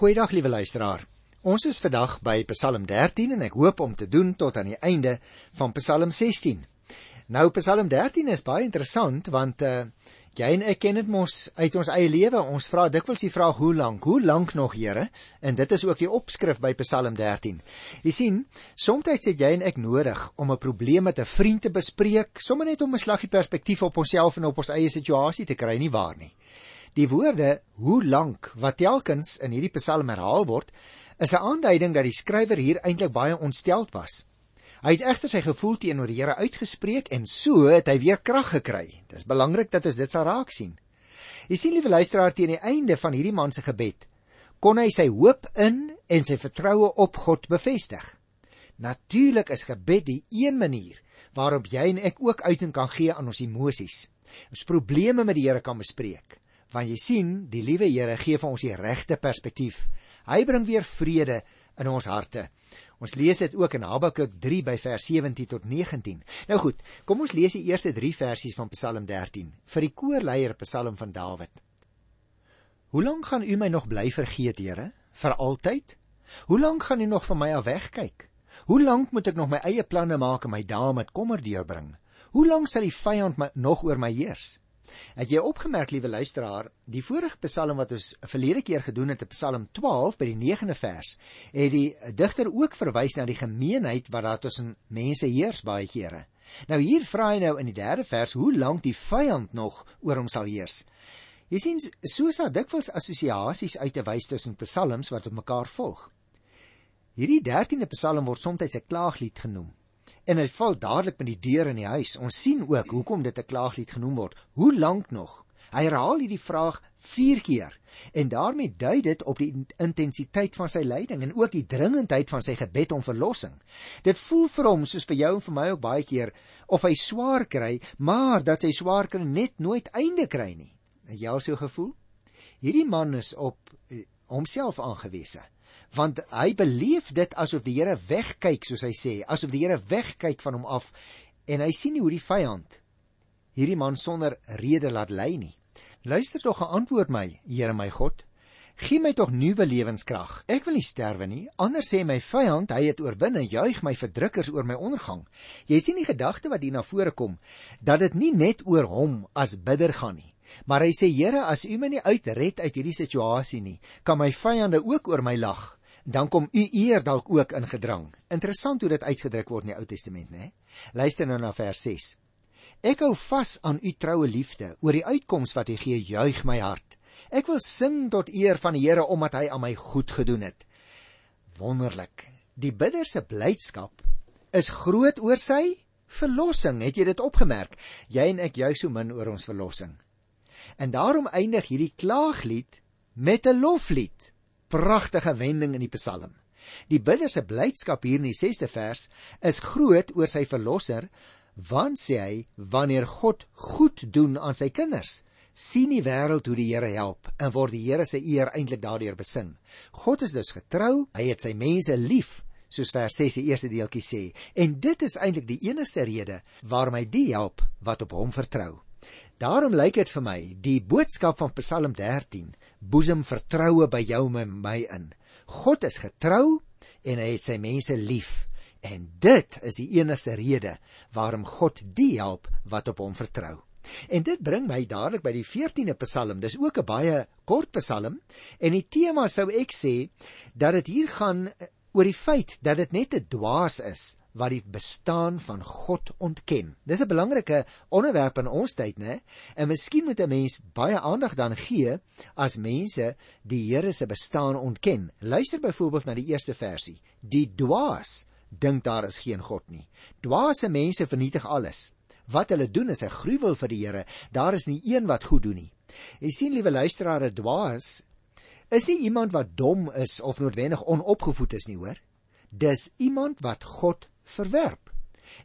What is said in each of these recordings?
Goeiedag liewe luisteraar. Ons is vandag by Psalm 13 en ek hoop om te doen tot aan die einde van Psalm 16. Nou Psalm 13 is baie interessant want uh jy en ek ken dit mos uit ons eie lewe. Ons vra dikwels die vraag hoe lank? Hoe lank nog, Here? En dit is ook die opskrif by Psalm 13. Jy sien, soms het jy en ek nodig om 'n probleem met 'n vriend te bespreek, sommer net om 'n slaggie perspektief op onsself en op ons eie situasie te kry, nie waar nie? Die woorde hoe lank wat telkens in hierdie Psalm herhaal word, is 'n aanduiding dat die skrywer hier eintlik baie ontsteld was. Hy het egter sy gevoel teenoor die Here uitgespreek en so het hy weer krag gekry. Dit is belangrik dat ons dit sal raak sien. Jy sien liewe luisteraar teen die einde van hierdie man se gebed, kon hy sy hoop in en sy vertroue op God bevestig. Natuurlik is gebed die een manier waarop jy en ek ook uiting kan gee aan ons emosies. Ons probleme met die Here kan bespreek want jy sien, die liewe Here gee vir ons die regte perspektief. Hy bring weer vrede in ons harte. Ons lees dit ook in Habakuk 3 by vers 17 tot 19. Nou goed, kom ons lees die eerste 3 versies van Psalm 13 vir die koorleier Psalm van Dawid. Hoe lank gaan u my nog bly vergeet, Here? Vir altyd? Hoe lank gaan u nog van my af wegkyk? Hoe lank moet ek nog my eie planne maak en my dae met kommer deurbring? Hoe lank sal die vyand my nog oor my heers? Het jy opgemerk, liewe luisteraar, die vorige Psalm wat ons verlede keer gedoen het, Psalm 12 by die 9de vers, het die digter ook verwys na die gemeenheid wat daar tussen mense heers baie kere. Nou hier vra hy nou in die 3de vers hoe lank die vyand nog oor hom sal heers. Jy sien, soos daar dikwels assosiasies uit te wys tussen psalms wat op mekaar volg. Hierdie 13de Psalm word soms 'n klaaglied genoem en hy val dadelik met die deur in die huis. Ons sien ook hoekom dit 'n klaaglied genoem word. Hoe lank nog? Hy herhaal hierdie vraag 4 keer en daarmee dui dit op die intensiteit van sy lyding en ook die dringendheid van sy gebed om verlossing. Dit voel vir hom soos vir jou en vir my ook baie keer of hy swaar kry, maar dat sy swaar kry net nooit einde kry nie. Het jy al so gevoel? Hierdie man is op eh, homself aangewese want hy beleef dit asof die Here wegkyk soos hy sê asof die Here wegkyk van hom af en hy sien nie hoe die vyand hierdie man sonder rede laat lei nie. Luister tog geantwoord my Here my God. Gee my tog nuwe lewenskrag. Ek wil nie sterwe nie anders sê my vyand hy het oorwin en juig my verdrukkers oor my ondergang. Jy sien die gedagte wat hier na vore kom dat dit nie net oor hom as bidder gaan nie. Maar hy sê Here, as U my nie uitred uit hierdie situasie nie, kan my vyande ook oor my lag dan kom u eer dalk ook in gedrang. Interessant hoe dit uitgedruk word in die Ou Testament, né? Luister nou na vers 6. Ek hou vas aan u troue liefde, oor die uitkoms wat u gee, juig my hart. Ek wil sing tot eer van die Here omdat hy aan my goed gedoen het. Wonderlik. Die bidder se blydskap is groot oor sy verlossing. Het jy dit opgemerk? Jy en ek juig so min oor ons verlossing. En daarom eindig hierdie klaaglied met 'n loflied pragtige wending in die Psalm. Die bidder se blydskap hier in die 6ste vers is groot oor sy verlosser, want sê hy, wanneer God goed doen aan sy kinders, sien die wêreld hoe die Here help en word die Here se eer eintlik daardeur besing. God is dus getrou, hy het sy mense lief, soos vers 6 die eerste deeltjie sê, en dit is eintlik die enigste rede waarom hy die help wat op hom vertrou. Daarom lyk dit vir my die boodskap van Psalm 13 boesem vertroue by jou en my in. God is getrou en hy het sy mense lief. En dit is die enigste rede waarom God die help wat op hom vertrou. En dit bring my dadelik by die 14de Psalm. Dis ook 'n baie kort Psalm en die tema sou ek sê dat dit hier gaan oor die feit dat dit net 'n dwaas is wat die bestaan van God ontken. Dis 'n belangrike onderwerp in ons tyd, né? En miskien moet 'n mens baie aandag dan gee as mense die Here se bestaan ontken. Luister byvoorbeeld na die eerste versie. Die dwaas dink daar is geen God nie. Dwaase mense vernietig alles. Wat hulle doen is 'n gruwel vir die Here. Daar is nie een wat goed doen nie. Jy sien, liewe luisteraars, 'n dwaas is nie iemand wat dom is of noodwendig onopgevoed is nie, hoor. Dis iemand wat God verwerp.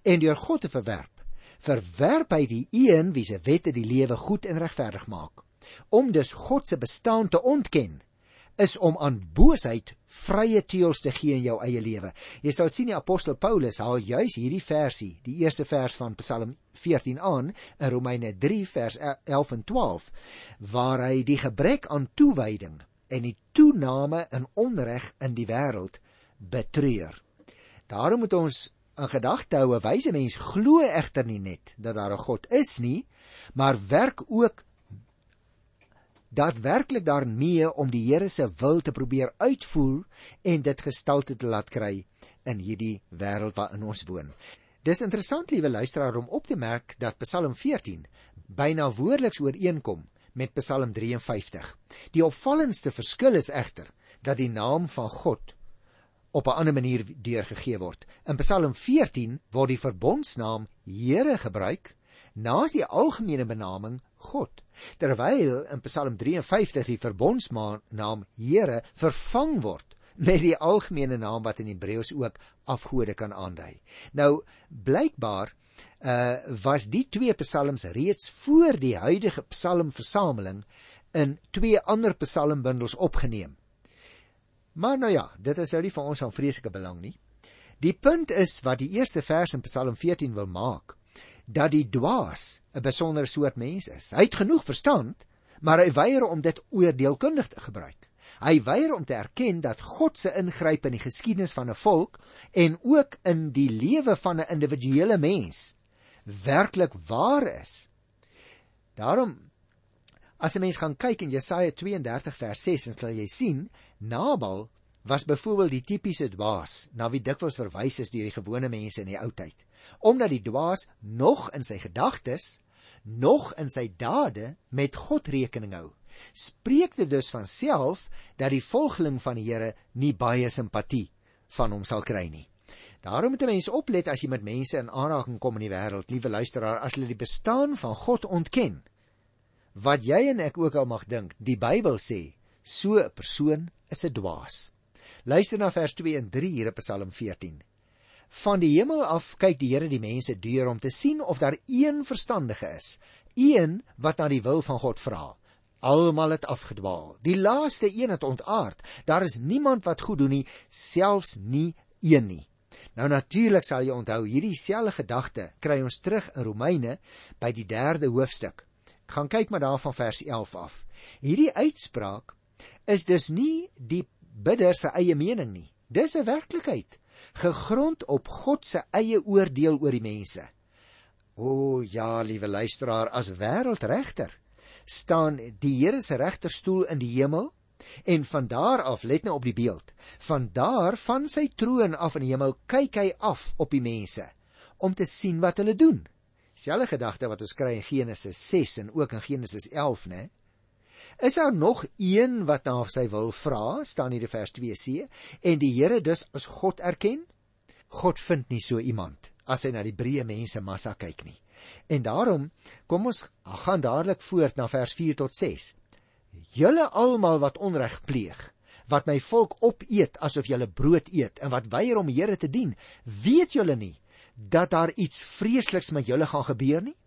En deur God te verwerp, verwerp hy die een wie se wette die lewe goed en regverdig maak. Om dus God se bestaan te ontken, is om aan boosheid vrye teels te gee in jou eie lewe. Jy sal sien die apostel Paulus haal juis hierdie versie, die eerste vers van Psalm 14 aan in Romeine 3 vers 11 en 12, waar hy die gebrek aan toewyding en die toename in onreg in die wêreld betreur. Daarom moet ons in gedagte hou 'n wyse mens glo egter nie net dat daar 'n God is nie, maar werk ook daadwerklik daarmee om die Here se wil te probeer uitvoer en dit gestalte te laat kry in hierdie wêreld waarin ons woon. Dis interessant liewe luisteraar om op te merk dat Psalm 14 byna woordeliks ooreenkom met Psalm 53. Die opvallendste verskil is egter dat die naam van God op 'n ander manier deurgegee word. In Psalm 14 word die verbondsnaam Here gebruik naas die algemene benaming God. Terwyl in Psalm 53 die verbondsnaam Here vervang word met die algemene naam wat in Hebreëus ook afgode kan aandui. Nou blykbaar uh was die twee psalms reeds voor die huidige psalmversameling in twee ander psalmbundels opgeneem. Maar nou ja, dit is nou nie vir ons van vreeslike belang nie. Die punt is wat die eerste vers in Psalm 14 wil maak, dat die dwaas 'n besondere soort mens is. Hy het genoeg verstand, maar hy weier om dit oordeelkundig te gebruik. Hy weier om te erken dat God se ingryp in die geskiedenis van 'n volk en ook in die lewe van 'n individuele mens werklik waar is. Daarom as 'n mens gaan kyk in Jesaja 32 vers 6, dan sal jy sien Nabal was byvoorbeeld die tipiese dwaas na wie dikwels verwys is deur die gewone mense in die ou tyd omdat die dwaas nog in sy gedagtes, nog in sy dade met God rekening hou. Spreek dit dus van self dat die volgeling van die Here nie baie simpatie van hom sal kry nie. Daarom moet 'n mens oplet as jy met mense in aanraking kom in die wêreld, liewe luisteraar, as hulle die bestaan van God ontken. Wat jy en ek ook al mag dink, die Bybel sê, so 'n persoon is 'n dwaas. Luister na vers 2 en 3 hier op Psalm 14. Van die hemel af kyk die Here die mense deur om te sien of daar een verstandige is, een wat na die wil van God vra. Almal het afgedwaal. Die laaste een het ontaard. Daar is niemand wat goed doen nie, selfs nie een nie. Nou natuurlik sal jy onthou hierdie selfde gedagte kry ons terug in Romeine by die 3de hoofstuk. Ek gaan kyk maar daarvan vers 11 af. Hierdie uitspraak is dus nie die bidder se eie mening nie. Dis 'n werklikheid gegrond op God se eie oordeel oor die mense. O ja, liewe luisteraar, as wêreldregter staan die Here se regterstoel in die hemel en van daar af let nou op die beeld. Van daar van sy troon af in die hemel kyk hy af op die mense om te sien wat hulle doen. Selfe gedagte wat ons kry in Genesis 6 en ook in Genesis 11, né? Is daar nog een wat na sy wil vra, staan hier in vers 2c, en die Here dus as God erken? God vind nie so iemand as hy na die breë mense massa kyk nie. En daarom kom ons gaan dadelik voort na vers 4 tot 6. Julle almal wat onreg pleeg, wat my volk opeet asof julle brood eet en wat weier om die Here te dien, weet julle nie dat daar iets vreesliks met julle gaan gebeur nie?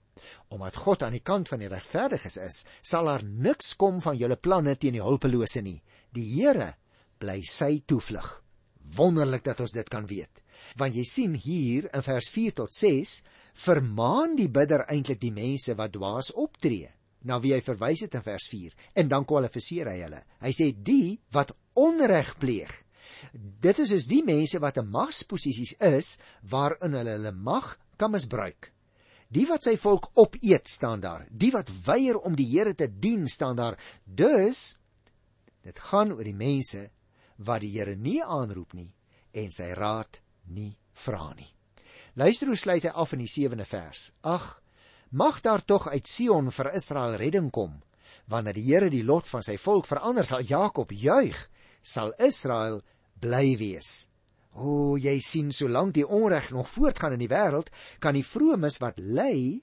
Omdat God aan die kant van die regverdiges is, sal daar niks kom van julle planne teen die hulpelose nie. Die Here bly sy toevlug. Wonderlik dat ons dit kan weet. Want jy sien hier in vers 4 tot 6 vermaan die bidder eintlik die mense wat dwaas optree. Na wie hy verwys het in vers 4 en dan kwalifiseer hy hulle. Hy sê die wat onreg pleeg. Dit is dus die mense wat in magsposisies is waarin hulle hulle mag kan misbruik. Die wat sy volk opeet staan daar. Die wat weier om die Here te dien staan daar. Dus dit gaan oor die mense wat die Here nie aanroep nie en sy raad nie vra nie. Luister hoe sluit hy af in die 7de vers. Ag, mag daar tog uit Sion vir Israel redding kom. Wanneer die Here die lot van sy volk verander, sal Jakob juig, sal Israel bly wees. O, jy sien solank die onreg nog voortgaan in die wêreld, kan die vromes wat ly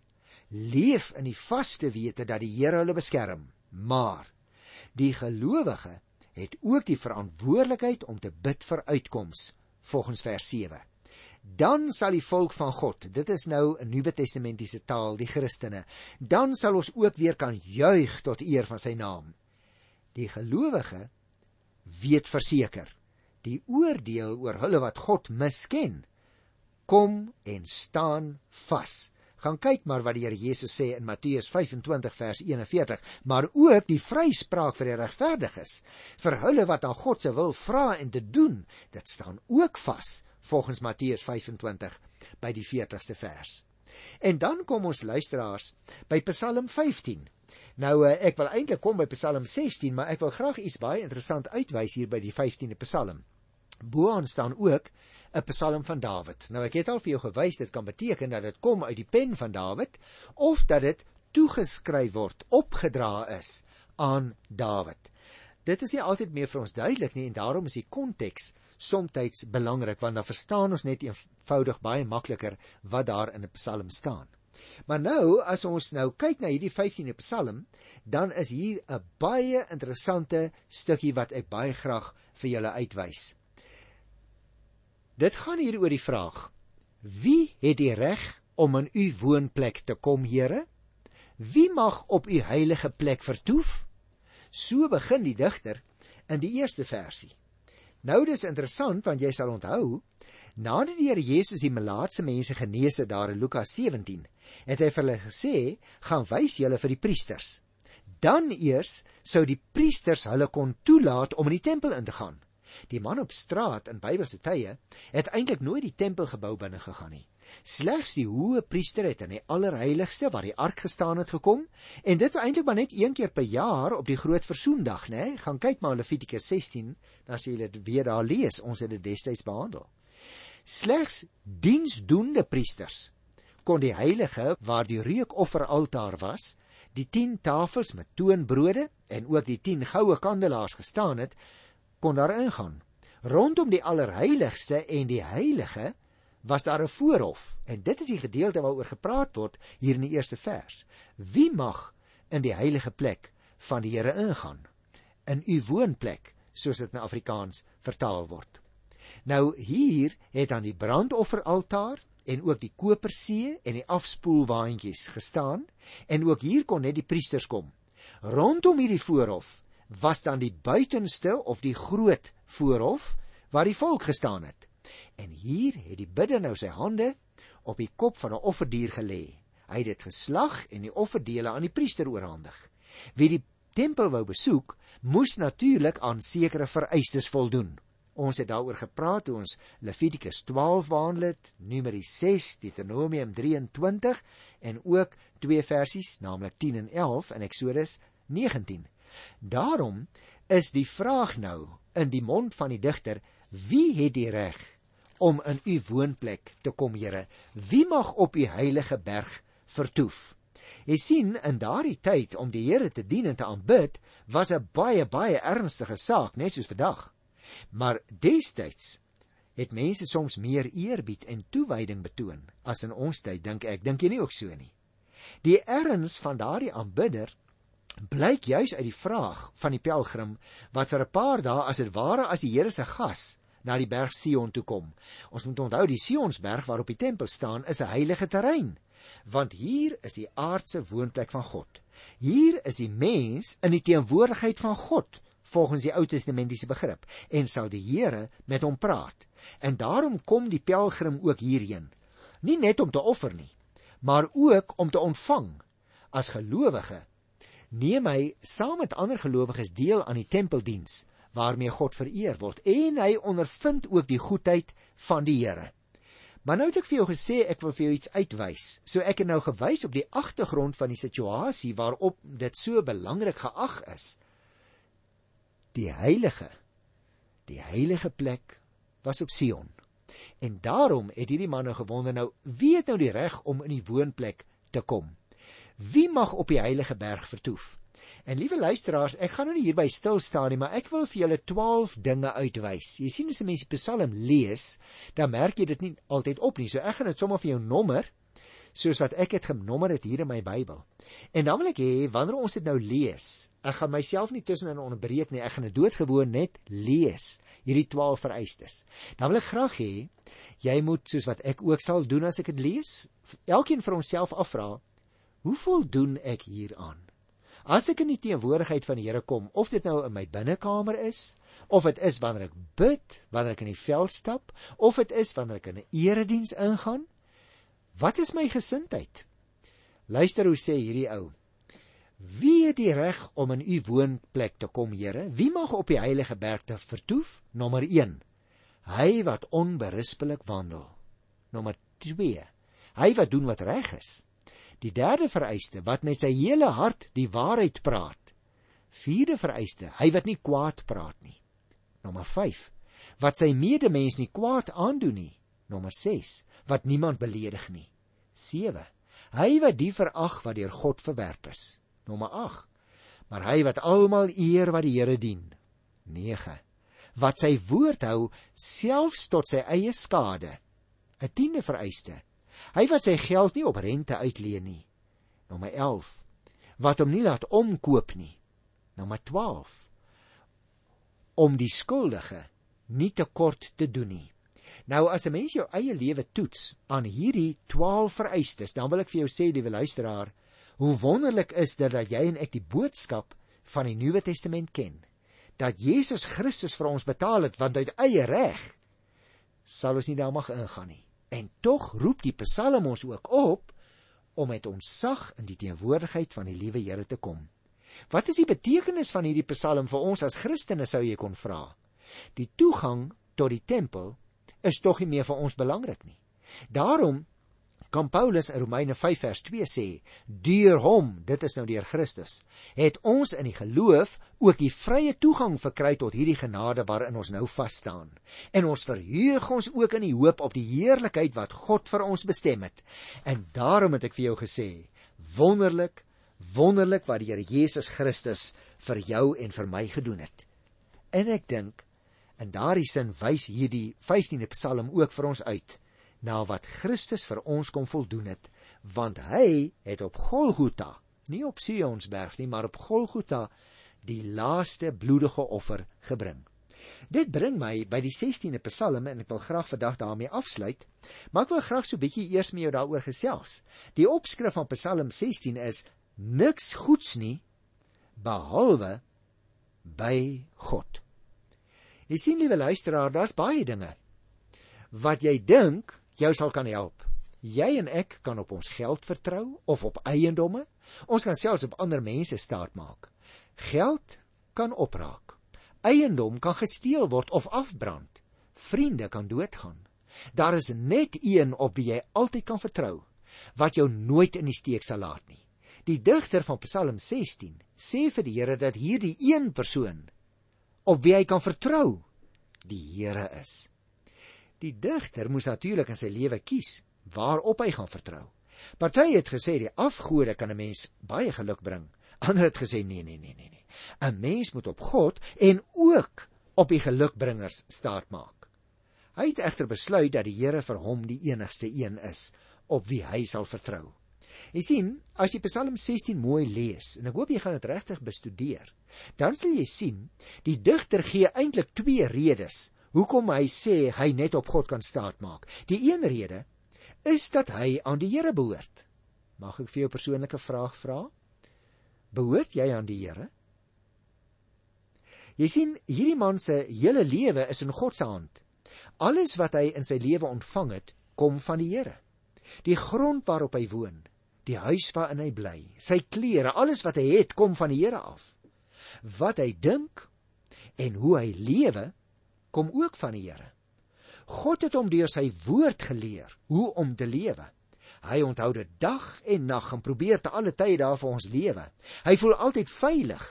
leef in die vaste wete dat die Here hulle beskerm. Maar die gelowige het ook die verantwoordelikheid om te bid vir uitkoms volgens vers 7. Dan sal die volk van God, dit is nou 'n Nuwe Testamentiese taal, die Christene, dan sal ons ook weer kan juig tot eer van sy naam. Die gelowige weet verseker die oordeel oor hulle wat God misken kom en staan vas Gaan kyk maar wat die Here Jesus sê in Matteus 25 vers 41, maar ook die vryspraak vir die regverdiges, vir hulle wat aan God se wil vra en te doen. Dit staan ook vas volgens Matteus 25 by die 40ste vers. En dan kom ons luisteraars by Psalm 15. Nou eh, ek wil eintlik kom by Psalm 16, maar ek wil graag iets baie interessant uitwys hier by die 15de Psalm. Boaan staan ook 'n Psalm van Dawid. Nou ek het al vir jou gewys dit kan beteken dat dit kom uit die pen van Dawid of dat dit toegeskryf word, opgedra is aan Dawid. Dit is nie altyd meer vir ons duidelik nie en daarom is die konteks soms belangrik want dan verstaan ons net eenvoudig baie makliker wat daar in 'n Psalm staan. Maar nou as ons nou kyk na hierdie 15de Psalm, dan is hier 'n baie interessante stukkie wat ek baie graag vir julle uitwys. Dit gaan hier oor die vraag: Wie het die reg om in u woonplek te kom, Here? Wie mag op u heilige plek vertoef? So begin die digter in die eerste versie. Nou dis interessant want jy sal onthou, nadat die Here Jesus die melaatse mense genees het daar in Lukas 17, het hy vir hulle gesê: "Gaan wys julle vir die priesters." Dan eers sou die priesters hulle kon toelaat om in die tempel in te gaan. Die man op straat in Bybelse tye het eintlik nooit die tempelgebou binne gegaan nie. Slegs die hoë priester het in die allerheiligste waar die ark gestaan het gekom en dit eintlik maar net een keer per jaar op die groot versoendag, né? Gaan kyk maar Levitikus 16, dan sien jy dit weer daar lees. Ons het dit destyds behandel. Slegs diensdoende priesters kon die heilige waar die reukofferaltaar was, die 10 tafels met toonbrode en ook die 10 goue kandelaars gestaan het, kon daar ingaan. Rondom die allerheiligste en die heilige was daar 'n voorhof en dit is die gedeelte waaroor gepraat word hier in die eerste vers. Wie mag in die heilige plek van die Here ingaan? In u woonplek, soos dit in Afrikaans vertaal word. Nou hier het aan die brandofferaltaar en ook die kopersee en die afspoelwaandjies gestaan en ook hier kon net die priesters kom. Rondom hierdie voorhof was dan die buitenste of die groot voorhof waar die volk gestaan het. En hier het die bidder nou sy hande op die kop van 'n offerdier gelê. Hy het dit geslag en die offerdele aan die priester oorhandig. Wie die tempel wou besoek, moes natuurlik aan sekere vereistes voldoen. Ons het daaroor gepraat toe ons Levitikus 12 behandel het, Numeri 6, Deuteronomium 23 en ook twee versies, naamlik 10 en 11 in Eksodus 19. Daarom is die vraag nou in die mond van die digter: Wie het die reg om in u woonplek te kom, Here? Wie mag op u heilige berg vertoef? Jy sien, in daardie tyd om die Here te dien en te aanbid, was 'n baie baie ernstige saak, net soos vandag. Maar destyds het mense soms meer eerbied en toewyding betoon as in ons tyd, dink ek. Dink jy nie ook so nie? Die erns van daardie aanbidder blyk juis uit die vraag van die pelgrim wat vir 'n paar dae as dit ware as die Here se gas na die berg Sion toe kom. Ons moet onthou die Sionsberg waarop die tempel staan is 'n heilige terrein, want hier is die aardse woonplek van God. Hier is die mens in die teenwoordigheid van God volgens die Ou Testamentiese begrip en sal die Here met hom praat. En daarom kom die pelgrim ook hierheen. Nie net om te offer nie, maar ook om te ontvang as gelowige neem hy saam met ander gelowiges deel aan die tempeldiens waarmee God vereer word en hy ondervind ook die goedheid van die Here. Maar nou het ek vir jou gesê ek wil vir jou iets uitwys. So ek het nou gewys op die agtergrond van die situasie waarop dit so belangrik geag is. Die heilige die heilige plek was op Sion. En daarom het hierdie manne gewonder nou wie het nou die reg om in die woonplek te kom? Wie mag op die heilige berg vertoef? En liewe luisteraars, ek gaan nou nie hierby stil staan nie, maar ek wil vir julle 12 dinge uitwys. Jy sien as 'n mens die Psalm lees, dan merk jy dit nie altyd op nie. So ek gaan dit sommer vir jou nommer soos wat ek dit genommer het hier in my Bybel. En dan wil ek hê wanneer ons dit nou lees, ek gaan myself nie tussenin onderbreek nie. Ek gaan dit doodgewoon net lees, hierdie 12 vereistes. Dan wil ek graag hê jy moet soos wat ek ook sal doen as ek dit lees, elkeen vir homself afvra, Hoe voldoen ek hieraan? As ek in die teenwoordigheid van die Here kom, of dit nou in my binnekamer is, of dit is wanneer ek bid, wanneer ek in die veld stap, of dit is wanneer ek in 'n erediens ingaan, wat is my gesindheid? Luister hoe sê hierdie ou. Wie het die reg om in u woonplek te kom, Here? Wie mag op die heilige berg te vertoef? Nommer 1. Hy wat onberispelik wandel. Nommer 2. Hy wat doen wat reg is. Die derde vereiste wat met sy hele hart die waarheid praat. Vierde vereiste, hy wat nie kwaad praat nie. Nommer 5. Wat sy medemens nie kwaad aandoen nie. Nommer 6. Wat niemand beledig nie. 7. Hy wat die verag wat deur God verwerp is. Nommer 8. Maar hy wat almal eer wat die Here dien. 9. Wat sy woord hou selfs tot sy eie skade. 'n Tiende vereiste. Hy wat sy geld nie op rente uitleen nie. Nommer 11. Wat hom nie laat omkoop nie. Nommer 12. Om die skuldige nie te kort te doen nie. Nou as 'n mens jou eie lewe toets aan hierdie 12 vereistes, dan wil ek vir jou sê, liewe luisteraar, hoe wonderlik is dit dat jy en ek die boodskap van die Nuwe Testament ken. Dat Jesus Christus vir ons betaal het want uit eie reg sal ons nie daar mag ingaan nie. En tog roep die Psalm ons ook op om met ons sag in die teenwoordigheid van die liewe Here te kom. Wat is die betekenis van hierdie Psalm vir ons as Christene sou jy kon vra? Die toegang tot die tempel is tog nie meer vir ons belangrik nie. Daarom kan Paulus in Romeine 5 vers 2 sê: "Deur hom, dit is nou deur Christus, het ons in die geloof ook die vrye toegang verkry tot hierdie genade waarin ons nou vas staan. En ons verheug ons ook in die hoop op die heerlikheid wat God vir ons bestem het. En daarom het ek vir jou gesê: Wonderlik, wonderlik wat die Here Jesus Christus vir jou en vir my gedoen het." En ek dink in daardie sin wys hierdie 15de Psalm ook vir ons uit na wat Christus vir ons kom voldoen het, want hy het op Golgotha, nie op Sionsberg nie, maar op Golgotha die laaste bloedige offer gebring. Dit bring my by die 16de Psalm en ek wil graag vandag daarmee afsluit, maar ek wil graag so 'n bietjie eers met jou daaroor gesels. Die opskrif van Psalm 16 is niks goeds nie behalwe by God. Jy sien liewe luisteraar, daar's baie dinge wat jy dink jou sal kan help. Jy en ek kan op ons geld vertrou of op eiendomme. Ons kan selfs op ander mense staat maak. Geld kan opraak. Eiendom kan gesteel word of afbrand. Vriende kan doodgaan. Daar is net een op wie jy altyd kan vertrou, wat jou nooit in die steek sal laat nie. Die digter van Psalm 16 sê vir die Here dat hierdie een persoon op wie hy kan vertrou, die Here is. Die digter moes natuurlik in sy lewe kies waarop hy gaan vertrou. Party het gesê die afgode kan 'n mens baie geluk bring. Ander het gesê nee nee nee nee nee. 'n Mens moet op God en ook op die gelukbringers staat maak. Hy het egter besluit dat die Here vir hom die enigste een is op wie hy sal vertrou. Jy sien, as jy Psalm 16 mooi lees en ek hoop jy gaan dit regtig bestudeer, dan sal jy sien die digter gee eintlik twee redes hoekom hy sê hy net op God kan staatmaak. Die een rede is dat hy aan die Here behoort. Mag ek vir jou 'n persoonlike vraag vra? Behoort jy aan die Here? Jy sien, hierdie man se hele lewe is in God se hand. Alles wat hy in sy lewe ontvang het, kom van die Here. Die grond waarop hy woon, die huis waarin hy bly, sy klere, alles wat hy het, kom van die Here af. Wat hy dink en hoe hy lewe, kom ook van die Here. God het hom deur sy woord geleer hoe om te lewe. Hy onthou dit dag en nag en probeer te alle tye daar vir ons lewe. Hy voel altyd veilig.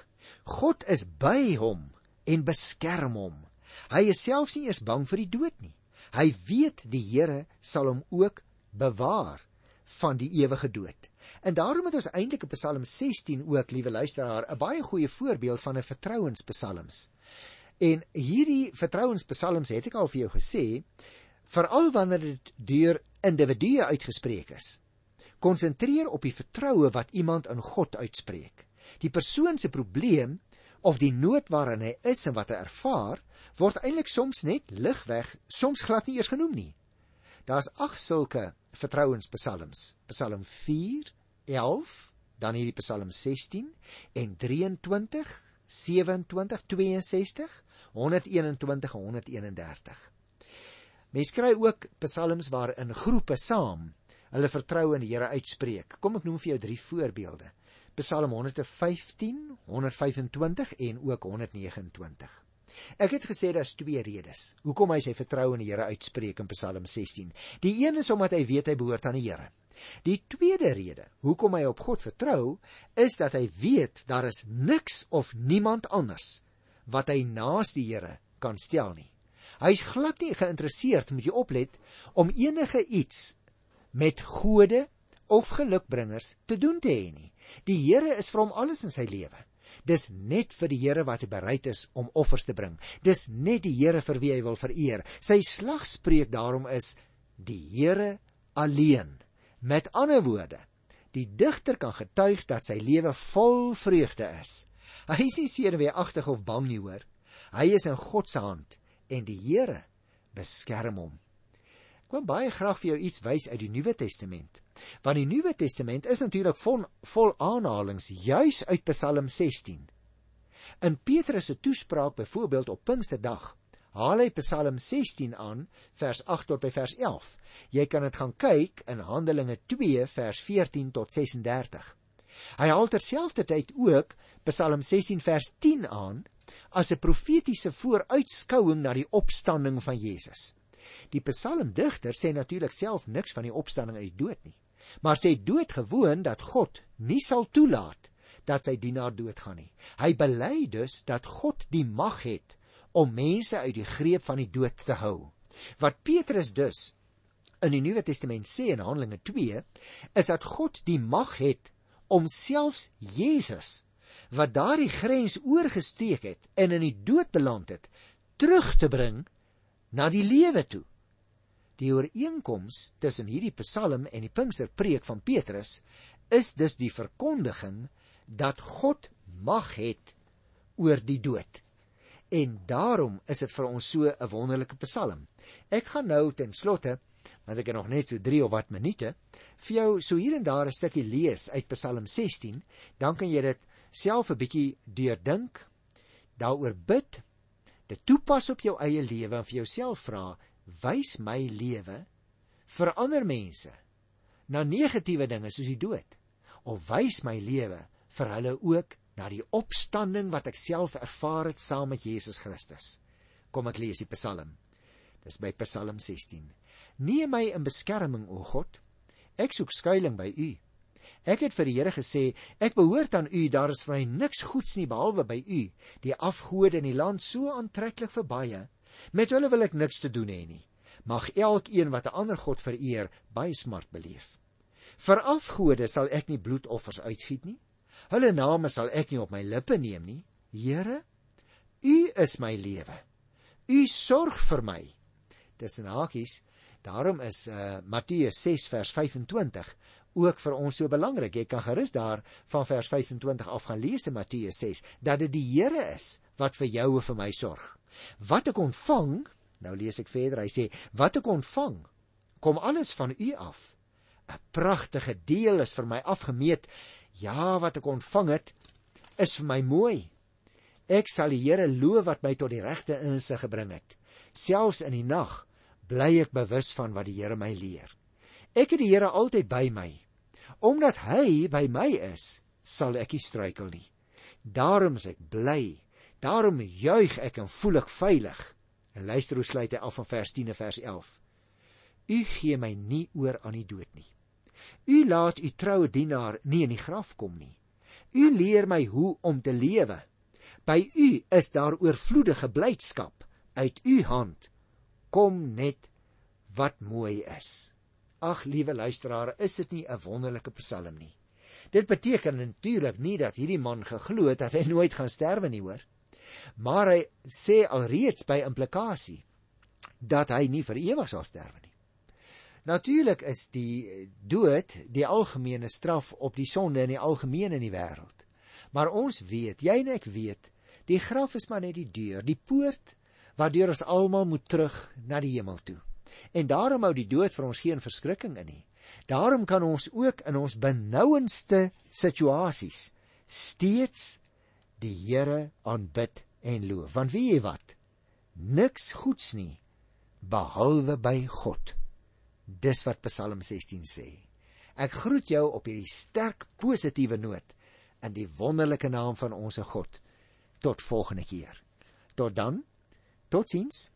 God is by hom en beskerm hom. Hy is selfs nie eens bang vir die dood nie. Hy weet die Here sal hom ook bewaar van die ewige dood. En daarom het ons eintlik in Psalm 16 ook, liewe luisteraar, 'n baie goeie voorbeeld van 'n vertrouenspsalms. En hierdie vertrouenspsalms het ek al vir jou gesê, veral wanneer dit deur individue uitgespreek is. Konsentreer op die vertroue wat iemand in God uitspreek. Die persoon se probleem of die nood waarin hy is en wat hy ervaar, word eintlik soms net ligweg, soms glad nie eers genoem nie. Daar's ag sulke vertrouenspsalms. Psalm 4, 11, dan hierdie Psalm 16 en 23, 27, 62 121 en 131. Mens kry ook psalms waarin groepe saam hulle vertroue in die Here uitspreek. Kom ek noem vir jou drie voorbeelde. Psalm 115, 125 en ook 129. Ek het gesê daar's twee redes hoekom hy sy vertroue in die Here uitspreek in Psalm 16. Die een is omdat hy weet hy behoort aan die Here. Die tweede rede hoekom hy op God vertrou, is dat hy weet daar is niks of niemand anders wat hy naas die Here kan stel nie. Hy's glad nie geïnteresseerd, moet jy oplet, om enige iets met gode of gelukbringers te doen te hê nie. Die Here is vir hom alles in sy lewe. Dis net vir die Here wat hy bereid is om offers te bring. Dis net die Here vir wie hy wil vereer. Sy slagspreuk daarom is die Here alleen. Met ander woorde, die digter kan getuig dat sy lewe vol vreugde is. Hy is nie senuweeagtig of bang nie, hoor. Hy is in God se hand en die Here beskerm hom. Ek wil baie graag vir jou iets wys uit die Nuwe Testament. Want die Nuwe Testament is natuurlik vol, vol aanhalinge juis uit Psalm 16. In Petrus se toespraak byvoorbeeld op Pinksterdag haal hy Psalm 16 aan vers 8 tot by vers 11. Jy kan dit gaan kyk in Handelinge 2 vers 14 tot 36. Hy haal terselfdertyd ook Psalm 16 vers 10 aan as 'n profetiese vooruitskouing na die opstanding van Jesus. Die psalmdigter sê natuurlik self niks van die opstanding uit die dood nie, maar sê doodgewoon dat God nie sal toelaat dat sy dienaar doodgaan nie. Hy bely dus dat God die mag het om mense uit die greep van die dood te hou. Wat Petrus dus in die Nuwe Testament sê in Handelinge 2 is dat God die mag het om selfs Jesus wat daardie grens oorgesteek het en in die dood beland het, terug te bring na die lewe toe. Die ooreenkoms tussen hierdie Psalm en die Pinksterpreek van Petrus is dus die verkondiging dat God mag het oor die dood. En daarom is dit vir ons so 'n wonderlike Psalm. Ek gaan nou ten slotte, want ek het nog net so 3 of wat minute, vir jou so hier en daar 'n stukkie lees uit Psalm 16, dan kan jy dit self 'n bietjie deurdink, daaroor bid, dit toepas op jou eie lewe en vir jouself vra, wys my lewe vir ander mense na negatiewe dinge soos die dood of wys my lewe vir hulle ook na die opstanding wat ek self ervaar het saam met Jesus Christus. Kom ek lees die Psalm. Dis by Psalm 16. Neem my in beskerming o God. Ek soek skuilings by U. Ek het vir die Here gesê, ek behoort aan U, daar is vir my niks goeds nie behalwe by U. Die afgode in die land so aantreklik vir baie. Met hulle wil ek niks te doen hê nie. Mag elkeen wat 'n ander god vereer, baie smart beleef. Vir afgode sal ek nie bloedoffers uitgiet nie. Hulle name sal ek nie op my lippe neem nie. Here, U is my lewe. U sorg vir my. Tussen hakies, daarom is uh, Matteus 6 vers 25 ook vir ons so belangrik. Jy kan gerus daar van vers 25 af gaan lees in Matteus 6 dat dit die Here is wat vir jou en vir my sorg. Wat ek ontvang, nou lees ek verder, hy sê, wat ek ontvang, kom alles van U af. 'n Pragtige deel is vir my afgemeet. Ja, wat ek ontvang het, is vir my mooi. Ek sal die Here loof wat my tot die regte insig gebring het. Selfs in die nag bly ek bewus van wat die Here my leer. Ek het die Here altyd by my. Omdat hy by my is, sal ek nie struikel nie. Daarom is ek bly. Daarom juig ek en voel ek veilig. En luister hoe sluit hy af van vers 10 en vers 11. U gee my nie oor aan die dood nie. U laat u troue dienaar nie in die graf kom nie. U leer my hoe om te lewe. By u is daar oorvloedige blydskap. Uit u hand kom net wat mooi is. Ag liewe luisteraar, is dit nie 'n wonderlike psalm nie? Dit beteken natuurlik nie dat hierdie man geglo het dat hy nooit gaan sterwe nie, hoor. Maar hy sê alreeds by implikasie dat hy nie vir ewig sal sterwe nie. Natuurlik is die dood die algemene straf op die sonde in die algemeen in die wêreld. Maar ons weet, jy en ek weet, die graf is maar net die deur, die poort waardeur ons almal moet terug na die hemel toe. En daarom hou die dood vir ons geen verskrikking in nie. Daarom kan ons ook in ons benouendste situasies steeds die Here aanbid en loof. Want weet jy wat? Niks goeds nie behalwe by God. Dis wat Psalm 16 sê. Ek groet jou op hierdie sterk positiewe noot in die wonderlike naam van ons God. Tot volgende keer. Tot dan. Tot ziens!